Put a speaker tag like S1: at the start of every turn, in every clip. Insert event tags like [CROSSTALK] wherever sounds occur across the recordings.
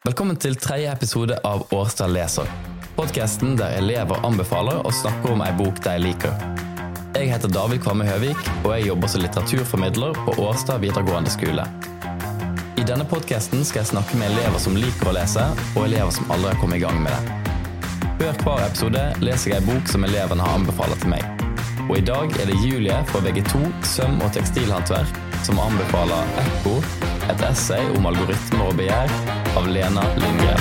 S1: Velkommen til tredje episode av Årstad leser. Podkasten der elever anbefaler og snakker om ei bok de liker. Jeg heter David Kvamme Høvik, og jeg jobber som litteraturformidler på Årstad videregående skole. I denne podkasten skal jeg snakke med elever som liker å lese, og elever som aldri har kommet i gang med det. Før hver episode leser jeg ei bok som elevene har anbefalt til meg. Og i dag er det Julie fra VG2 søm- og tekstilhåndverk som anbefaler Ekko, et essay om algoritmer og begjær av Lena Lindgren.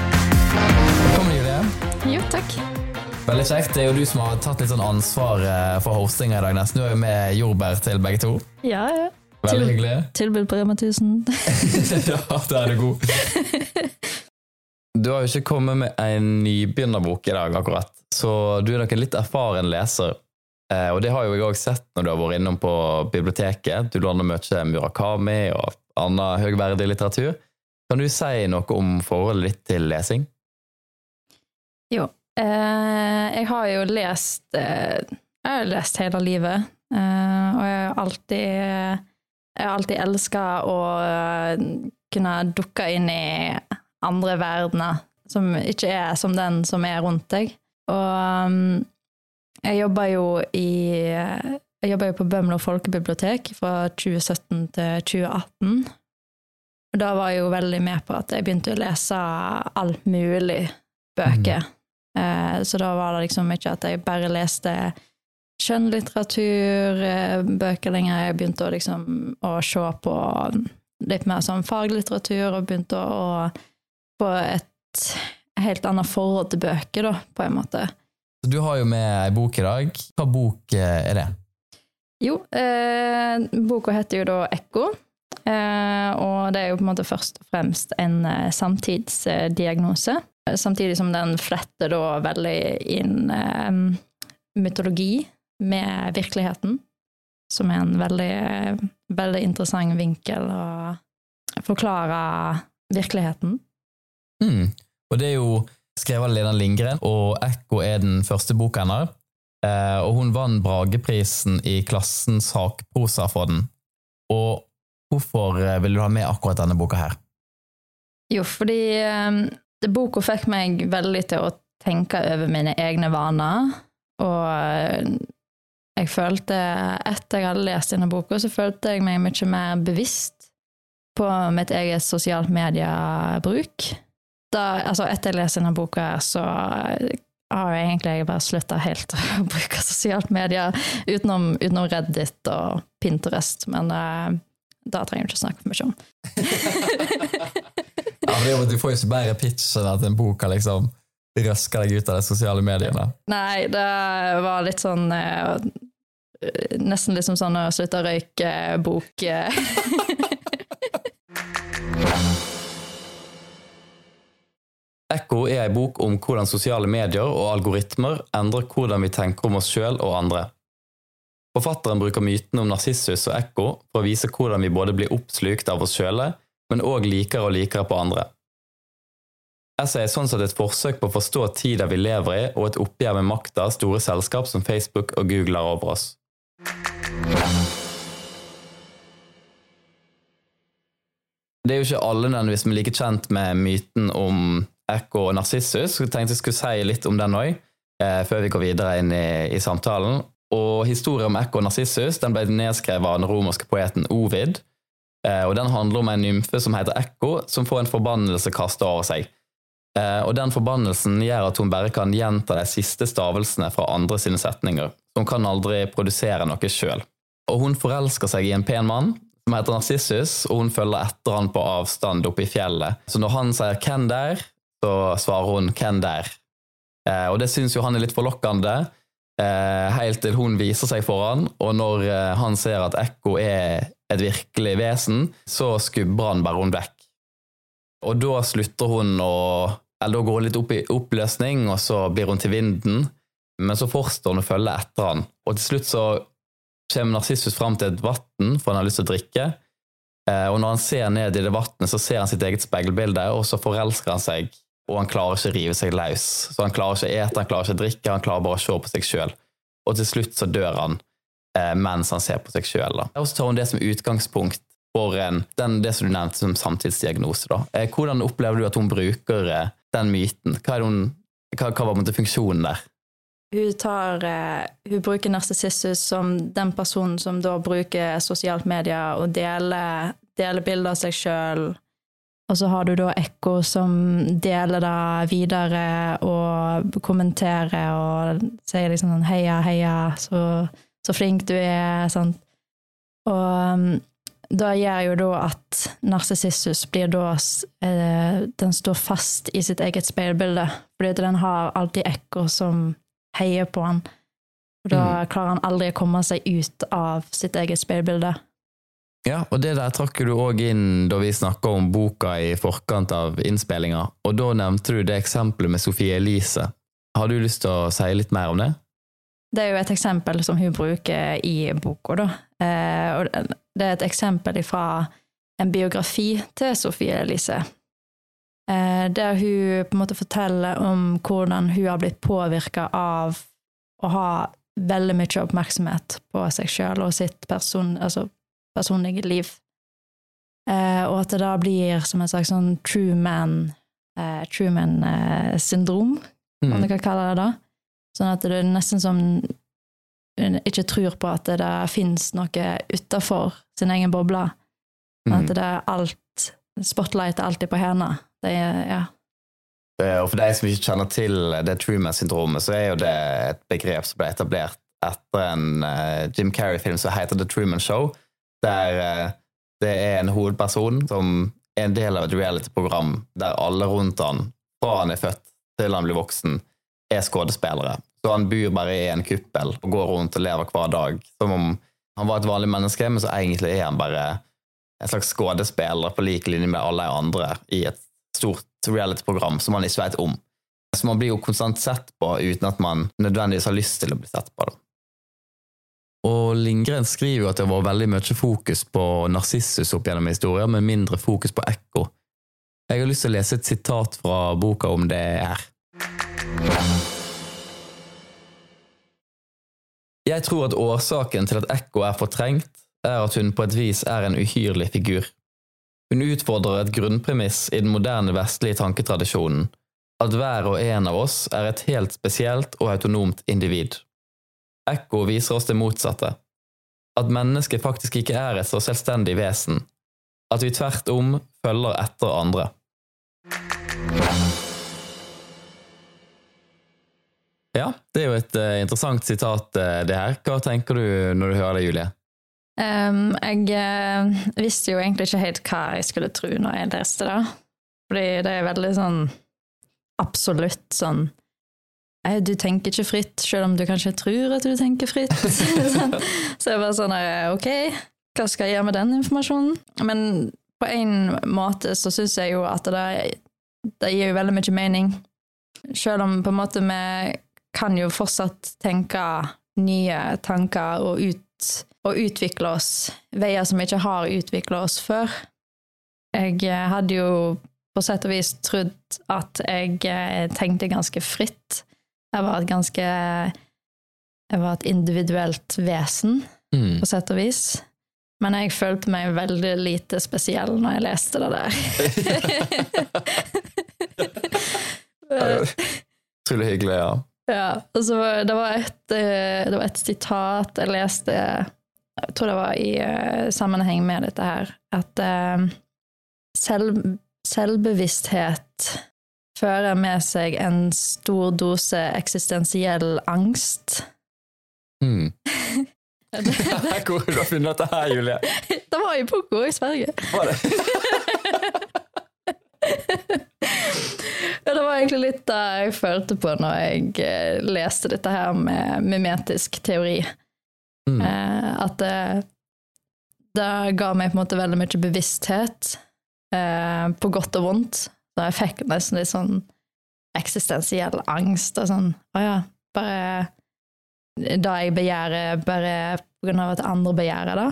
S1: Velkommen, Julie.
S2: Jo, takk.
S1: Veldig kjekt. Det er jo du som har tatt litt sånn ansvar eh, for hostinga i dag. nesten. Du er jo med jordbær til begge to.
S2: Ja, ja.
S1: Veldig
S2: Til-
S1: hyggelig.
S2: Tilbud på Rema 1000. [LAUGHS]
S1: ja, da er du god. [LAUGHS] Du har jo ikke kommet med en nybegynnerbok i dag, akkurat. Så du er nok en litt erfaren leser. Eh, og det har jo jeg òg sett når du har vært innom på biblioteket. Du låner mye Murakami og annen høyverdig litteratur. Kan du si noe om forholdet ditt til lesing?
S2: Jo. Eh, jeg har jo lest eh, Jeg har lest hele livet. Eh, og jeg har alltid Jeg har alltid elska å eh, kunne dukke inn i andre verdener som ikke er som den som er rundt deg. Og um, jeg jobba jo i Jeg jobba jo på Bømlo folkebibliotek fra 2017 til 2018. Og da var jeg jo veldig med på at jeg begynte å lese alt mulig bøker. Eh, så da var det liksom ikke at jeg bare leste skjønnlitteratur, eh, bøker lenger. Jeg begynte å liksom å se på litt mer sånn faglitteratur, og begynte å få et helt annet forhold til bøker, da, på en måte.
S1: Du har jo med ei bok i dag. Hva bok eh, er det?
S2: Jo, eh, boka heter jo da Ekko. Eh, og det er jo på en måte først og fremst en eh, samtidsdiagnose. Samtidig som den fletter da veldig inn eh, mytologi med virkeligheten. Som er en veldig, veldig interessant vinkel å forklare virkeligheten.
S1: Mm. Og det er jo skrevet av Lena Lindgren, og Ekko er den første boka hennes. Eh, og hun vant Brageprisen i klassen sakprosa for den. Og hvorfor eh, vil du ha med akkurat denne boka her?
S2: Jo, fordi eh, boka fikk meg veldig til å tenke over mine egne vaner, og eh, jeg følte, etter jeg hadde lest denne boka, så følte jeg meg mye mer bevisst på mitt eget sosialt mediebruk. Da, altså etter jeg leste denne boka, så har jeg egentlig bare slutta helt [LAUGHS] å bruke sosialt medier, utenom, utenom Reddit og Pinterest, men uh, da trenger du ikke snakke for mye om. [LAUGHS]
S1: Ja, jo, Du får jo ikke bedre pitch enn at en boka liksom røsker deg ut av de sosiale mediene.
S2: Nei, det var litt sånn uh, Nesten liksom sånn å slutte å røyke-bok. [LAUGHS]
S1: Ekko er ei bok om hvordan sosiale medier og algoritmer endrer hvordan vi tenker om oss sjøl og andre. Forfatteren bruker mytene om Narsissus og Ekko for å vise hvordan vi både blir oppslukt av oss sjøle, men òg liker og liker på andre. Essayet er sånn sett et forsøk på å forstå tida vi lever i, og et oppgjør med makta store selskap som Facebook og Google har over oss. Det er jo ikke alle nødvendigvis som er like kjent med myten om Ekko og Narsissus, tenkte jeg skulle si litt om den òg, eh, før vi går videre inn i, i samtalen. Og historien om Ekko og Narsissus den ble nedskrevet av den romerske poeten Ovid, eh, og den handler om en nymfe som heter Ekko, som får en forbannelse kastet over seg. Eh, og den forbannelsen gjør at hun bare kan gjenta de siste stavelsene fra andre sine setninger. Hun kan aldri produsere noe sjøl. Og hun forelsker seg i en pen mann som heter Narsissus, og hun følger etter han på avstand oppe i fjellet. Så når han sier 'hvem der', så svarer hun 'hvem der'. Eh, og det syns jo han er litt forlokkende, eh, helt til hun viser seg for han, og når eh, han ser at Ekko er et virkelig vesen, så skubber han bare hun vekk. Og da slutter hun å Eller da går hun litt opp i oppløsning, og så blir hun til vinden. Men så fortsetter hun å følge etter han. Og til slutt så kommer Narsissus fram til et vann, for han har lyst til å drikke. Eh, Og når han ser ned i det vannet, så ser han sitt eget speilbilde, og så forelsker han seg, og han klarer ikke å rive seg løs. Så han klarer ikke å ete, han klarer ikke å drikke, han klarer bare å se på seg sjøl. Og til slutt så dør han. eh, mens han ser på seg sjøl. Og så tar hun det som utgangspunkt for en, den, det som du nevnte som samtidsdiagnose. Da. Eh, hvordan opplever du at hun bruker eh, den myten? Hva, hun, hva, hva var funksjonen der?
S2: Hun, tar, eh, hun bruker narsissus som den personen som da bruker sosialt medier og deler, deler bilder av seg sjøl. Og så har du da Ekko som deler det videre og kommenterer og sier liksom sånn heia, heia, så, så flink du er, sant. Og um, det gjør jo da at narsissus blir da eh, Den står fast i sitt eget speilbilde, fordi den har alltid ekko som heier på han. Og da mm. klarer han aldri å komme seg ut av sitt eget speilbilde.
S1: Ja, og det der trakk du òg inn da vi snakka om boka i forkant av innspillinga, og da nevnte du det eksempelet med Sofie Elise. Har du lyst til å si litt mer om det?
S2: Det er jo et eksempel som hun bruker i boka, da. Eh, og det er et eksempel fra en biografi til Sofie Elise. Eh, der hun på en måte forteller om hvordan hun har blitt påvirka av å ha veldig mye oppmerksomhet på seg sjøl og sitt person, altså personlige liv. Eh, og at det da blir som en slags sånn true man, eh, true man-syndrom, om mm. du kan kalle det det. Sånn at det er nesten som ikke tror på at det, fins noe utafor sin egen boble. Mm. At det er alt Spotlight er alltid på henne. Det er, ja.
S1: Og for de som ikke kjenner til det Truman-syndromet, så er jo det et begrep som ble etablert etter en uh, Jim Carrey-film som heter The Truman Show, der uh, det er en hovedperson som er en del av et reality-program der alle rundt han, fra han er født til han blir voksen, er skuespillere. Så han bor bare i en kuppel og går rundt og lever hver dag som om han var et vanlig menneske, men så egentlig er han bare en slags skuespiller på lik linje med alle andre i et stort reality-program som man ikke vet om. Så man blir jo konstant sett på uten at man nødvendigvis har lyst til å bli sett på. det. Og Lindgren skriver jo at det var veldig mye fokus på Narsissus opp gjennom historien, men mindre fokus på ekko. Jeg har lyst til å lese et sitat fra boka om det her. Jeg tror at årsaken til at Ekko er fortrengt, er at hun på et vis er en uhyrlig figur. Hun utfordrer et grunnpremiss i den moderne vestlige tanketradisjonen, at hver og en av oss er et helt spesielt og autonomt individ. Ekko viser oss det motsatte, at mennesket faktisk ikke er et så selvstendig vesen, at vi tvert om følger etter andre. Ja, det er jo et uh, interessant sitat, uh, det her. Hva tenker du når du hører det, Julie?
S2: Um, jeg uh, visste jo egentlig ikke helt hva jeg skulle tro når jeg leste det. Fordi det er veldig sånn absolutt sånn Du tenker ikke fritt, selv om du kanskje tror at du tenker fritt. [LAUGHS] [LAUGHS] Så jeg var sånn Ok, hva skal jeg gjøre med den informasjonen? Men på en måte så syns jeg jo at det, det gir jo veldig mye mening. Selv om på en måte vi kan jo fortsatt tenke nye tanker og, ut, og utvikle oss veier som vi ikke har utvikla oss før. Jeg hadde jo på sett og vis trodd at jeg eh, tenkte ganske fritt. Jeg var et ganske Jeg var et individuelt vesen, mm. på sett og vis. Men jeg følte meg veldig lite spesiell når jeg leste det der. [LAUGHS]
S1: Utrolig hyggelig, ja.
S2: Ja, og så var det var et, eh, det var et sitat jeg leste Jeg tror det var i eh, sammenheng med dette her, at eh, selv, selvbevissthet fører med seg en stor dose eksistensiell angst.
S1: Mm. [LAUGHS] [LAUGHS] Hvor har du funnet dette her, Julie?
S2: Det var i poko i Sverige. Var det? [LAUGHS] Ja, det var egentlig litt det jeg følte på når jeg eh, leste dette her med mimetisk teori. Mm. Eh, at det, det, ga meg på en måte veldig mye bevissthet, eh, på godt og vondt. Så jeg fikk nesten litt sånn eksistensiell angst og sånn Å ja, bare Da jeg begjærer, bare på grunn av at andre begjærer det.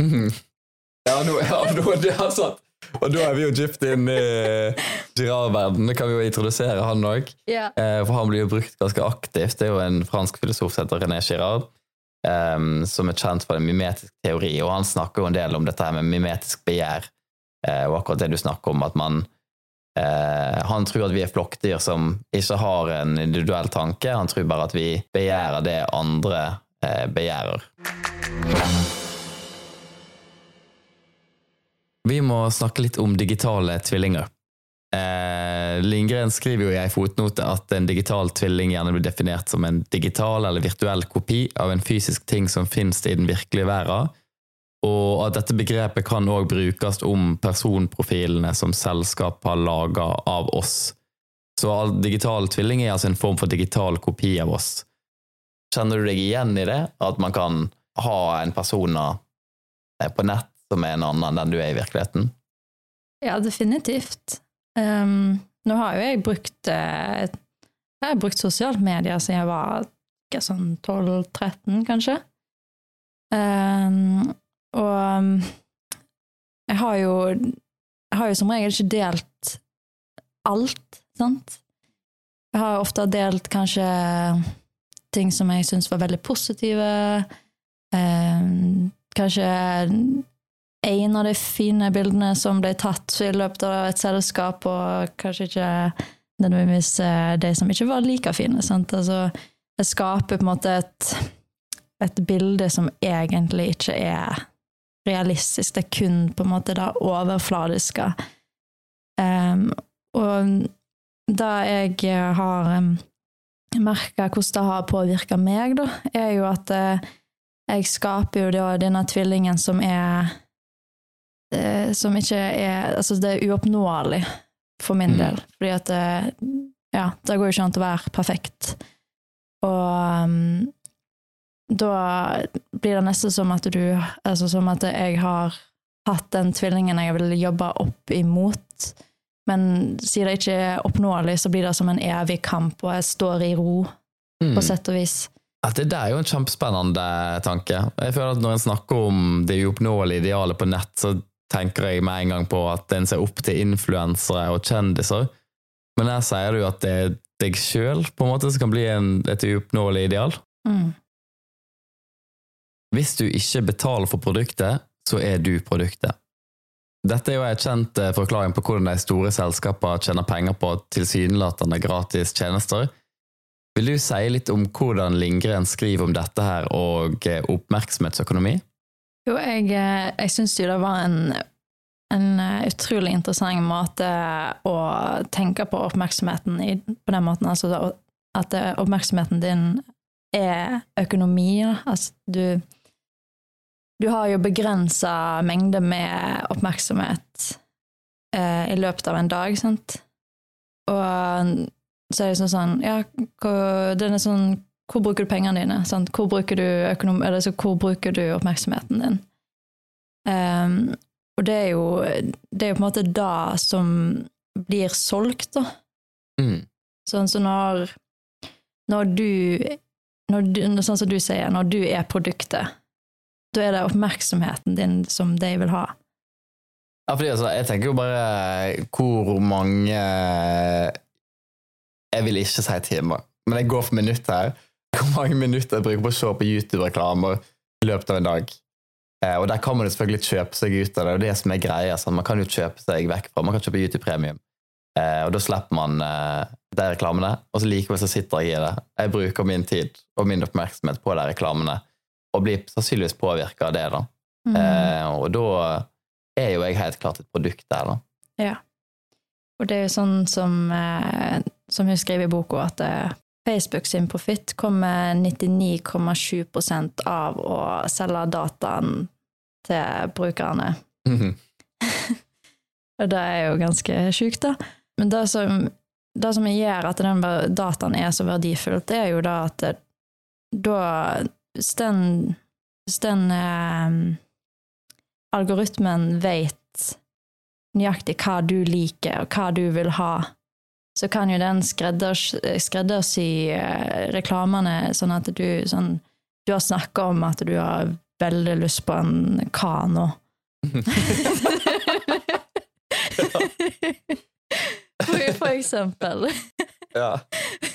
S1: Mm. Ja, nå, ja, nå, det er sant. Og da er vi jo gypt inn i Girard-verdenen. Det kan vi jo introdusere han òg.
S2: Yeah.
S1: Eh, for han blir jo brukt ganske aktivt. Det er jo en fransk filosof som heter René Girard. um, som er kjent for en mimetisk teori, og han snakker jo en del om dette her med mimetisk begjær, uh, og akkurat det du snakker om, at man uh, Han tror at vi er flokkdyr som ikke har en individuell tanke, han tror bare at vi begjærer det andre uh, begjærer. Vi må snakke litt om digitale tvillinger. Eh, Lindgren skriver jo i ei fotnote at en digital tvilling gjerne blir definert som en digital eller virtuell kopi av en fysisk ting som finnes i den virkelige verden, og at dette begrepet kan òg brukes om personprofilene som selskap har laga av oss. Så digital tvilling er altså en form for digital kopi av oss. Kjenner du deg igjen i det? At man kan ha en person på nett som er en annen enn den du er i virkeligheten?
S2: Ja, definitivt. Um, nå har jo jeg brukt uh, Jeg har brukt sosiale medier siden jeg var sånn 12-13, kanskje. Um, og jeg har jo Jeg har jo som regel ikke delt alt, sant? Jeg har ofte delt kanskje ting som jeg syns var veldig positive. Eh, kanskje en av de fine bildene som ble tatt i løpet av et selskap, og kanskje ikke nødvendigvis eh, de som ikke var like fine. Sant? Altså, jeg skaper på en måte et, et bilde som egentlig ikke er realistisk. Det er kun på en måte det overfladiske. Um, og det jeg har um, merka hvordan det har påvirka meg, da, er jo at uh, jeg skaper jo da denne tvillingen som er uh, som ikke er Altså, det er uoppnåelig for min mm. del. Fordi at eh, Ja, det går jo ikke an å være perfekt. Og um, da blir det nesten som at du Altså som at jeg har hatt den tvillingen jeg vil jobbe opp imot. Men siden det ikke er oppnåelig, så blir det som en evig kamp, og jeg står i ro, mm. på sett og vis.
S1: At det er jo en kjempespennende tanke. Jeg føler at Når en snakker om det uoppnåelige idealet på nett, så tenker jeg med en gang på at en ser opp til influensere og kjendiser. Men her sier du at det er deg sjøl som kan bli en, et uoppnåelig ideal. Mm. Hvis du ikke betaler for produktet, så er du produktet. Dette er jo en kjent eh, forklaring på hvordan de store selskapene tjener penger på tilsynelatende gratis tjenester. Vil du si litt om hvordan Lindgren skriver om dette her og eh, oppmerksomhetsøkonomi?
S2: Jo, jeg, eh, jeg syns jo det var en, en, utrolig interessant måte å tenke på oppmerksomheten i, på den måten. Altså at oppmerksomheten din er økonomi. Altså du Du har jo begrensa mengde med oppmerksomhet eh, i løpet av en dag, sant? Og så er det sånn sånn Ja, den er sånn hvor bruker du pengene dine? Sant? Hvor, bruker du økonom, altså, hvor bruker du oppmerksomheten din? Um, og det er jo det er jo på en måte da som blir solgt, da. Mm. Sånn så når, når du, når du Sånn som du sier, når du er produktet, da er det oppmerksomheten din som de vil ha.
S1: Ja, fordi altså, jeg tenker jo bare hvor mange Jeg vil ikke si timer, men jeg går for minutter her [LAUGHS] hvor mange minutter jeg bruker på å se på YouTube-reklamer i løpet av en dag. Eh, og der kan man jo selvfølgelig kjøpe seg ut av det, og det som er greia. Sånn. Man kan jo kjøpe seg vekk fra Man kan kjøpe YouTube Premium, eh, og da slipper man eh, de reklamene. Og så likevel så sitter jeg i det. Jeg bruker min tid og min oppmerksomhet på de reklamene, og blir sannsynligvis påvirka av det, da. Mm. Eh, og da er jo jeg helt klart et produkt der, da.
S2: Ja. Og det er jo sånn som, eh, som hun skriver i boka, at eh, Facebook sin profitt kommer 99,7% av å selge dataen til brukerne. Mm -hmm. [LAUGHS] og det er jo ganske sjukt, da. Men det som, det som gjør at den dataen er så verdifull, det er jo da at det, da Hvis den, hvis den eh, algoritmen vet nøyaktig hva du liker, og hva du vil ha, så kan jo den skreddersy, eh, reklamene sånn at du sånn Du har snakka om at du har veldig lyst på en kano. [LAUGHS] for, for eksempel.
S1: ja. [LAUGHS]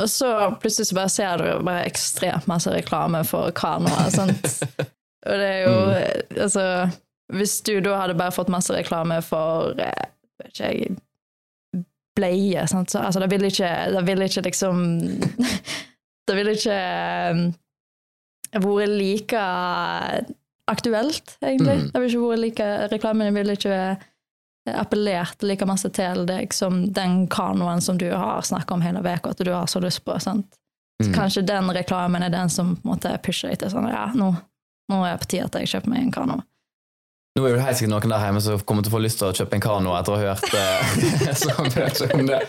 S2: og så plutselig så bare ser du bare ekstremt masse reklame for kanoer. sant? [LAUGHS] Og det er jo
S1: Mm.
S2: Altså, hvis du da hadde bare fått masse reklame for eh, vet ikke jeg, bleie, sant? så altså, det ville ikke, det ville ikke liksom [LAUGHS] Det ville ikke eh, vært like aktuelt, egentlig.
S1: Mm.
S2: Det ville ikke vært like Reklamen ville ikke appellert like masse til deg som den kanoen som du har snakka om hele uka, at du har så lyst på. sant? Så
S1: Mm.
S2: Kanskje den reklamen er den som på en måte pusher deg til sånn ja, nå, nå er det på tide at jeg kjøper meg en kano.
S1: Nå er det helt sikkert noen der hjemme som kommer til å få lyst til å kjøpe en kano etter å ha hørt eh, [LAUGHS] så mye om det.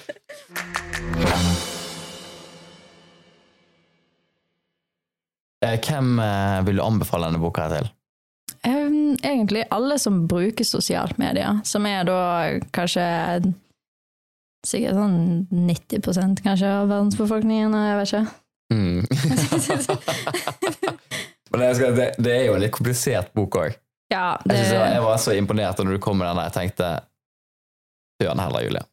S1: Eh, Hvem eh, vil du anbefale denne boka til?
S2: Egentlig alle som bruker sosialt medier, som er da kanskje sikkert sånn 90% kanskje av verdensbefolkningen, jeg vet ikke.
S1: Mm. [LAUGHS] Men det, det er jo en litt komplisert bok òg.
S2: Ja, det
S1: jeg, jeg var så imponert når du kom med den der. Jeg tenkte Hør den heller, Julie. [LAUGHS]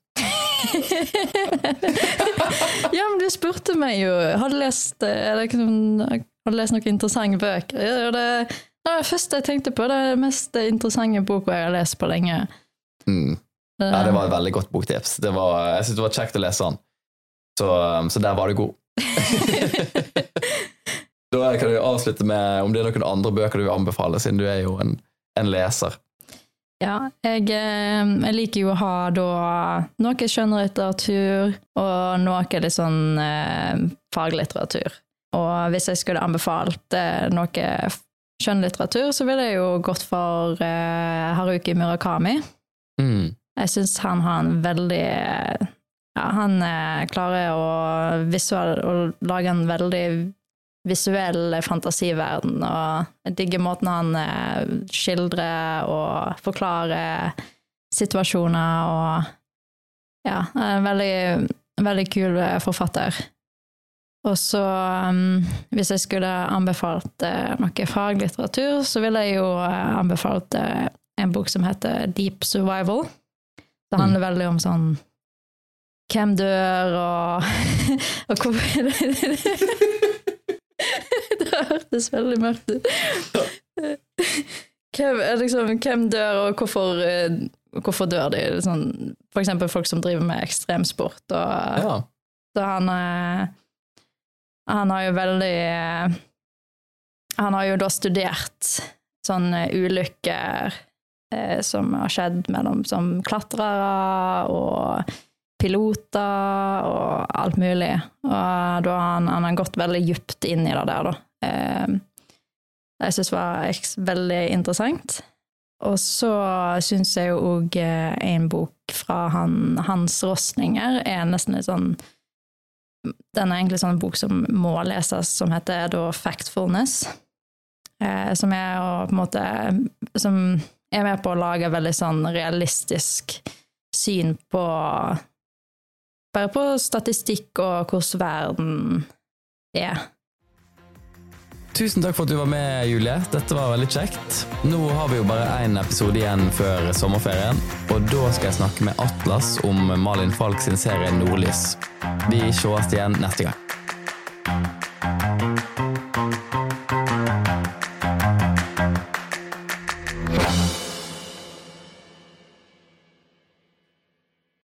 S2: Ja, men du spurte meg jo Har du lest, er det har du lest noen interessante bøker? Ja, det, det var det første jeg tenkte på. Det er den mest interessante boka jeg har lest på lenge.
S1: Mm. Ja, det var et veldig godt boktips. Det var, jeg synes det var kjekt å lese den. Så, så der var du god. [LAUGHS] da kan du avslutte med om det er noen andre bøker du vil anbefale, siden du er jo en, en leser.
S2: Ja, jeg, eh, jeg liker jo å ha da noe skjønnlitteratur og noe litt sånn eh, faglitteratur. Og hvis jeg skulle anbefalt eh, noe skjønnlitteratur, så ville jeg jo gått for uh, Haruki Murakami.
S1: Mm.
S2: Jeg syns han har en veldig Ja, han uh, klarer å, visual, å lage en veldig visuell fantasiverden, og jeg digger måten han uh, skildrer og forklarer situasjoner og Ja, en veldig, veldig kul forfatter. Og så, um, hvis jeg skulle anbefalt uh, noe faglitteratur, så ville jeg jo uh, anbefalt uh, en bok som heter Deep Survival. Det handler veldig om sånn hvem dør, og, [LAUGHS] og hvor [LAUGHS] Det hørtes veldig mørkt ut. Hvem, liksom, hvem dør, og hvorfor, hvorfor dør de? Sånn, for eksempel folk som driver med ekstremsport. Og,
S1: Ja.
S2: Så han Han har jo veldig eh, Han har jo da studert sånne ulykker eh, som har skjedd mellom som klatrere og piloter og alt mulig. Og da har han, han har gått veldig djupt inn i det der, da. Eh, jeg syns var veldig interessant. Og så syns jeg jo òg en bok fra han, Hans Rosninger er nesten litt sånn Den er egentlig sånn bok som må leses, som heter da Factfulness. Eh, som er å på en måte Som er med på å lage veldig sånn realistisk syn på Bare på statistikk og hvordan verden er.
S1: Tusen takk for at du var med, Julie. Dette var veldig kjekt. Nå har vi jo bare én episode igjen før sommerferien, og da skal jeg snakke med Atlas om Malin Falk sin serie Nordlys. Vi sees igjen neste gang.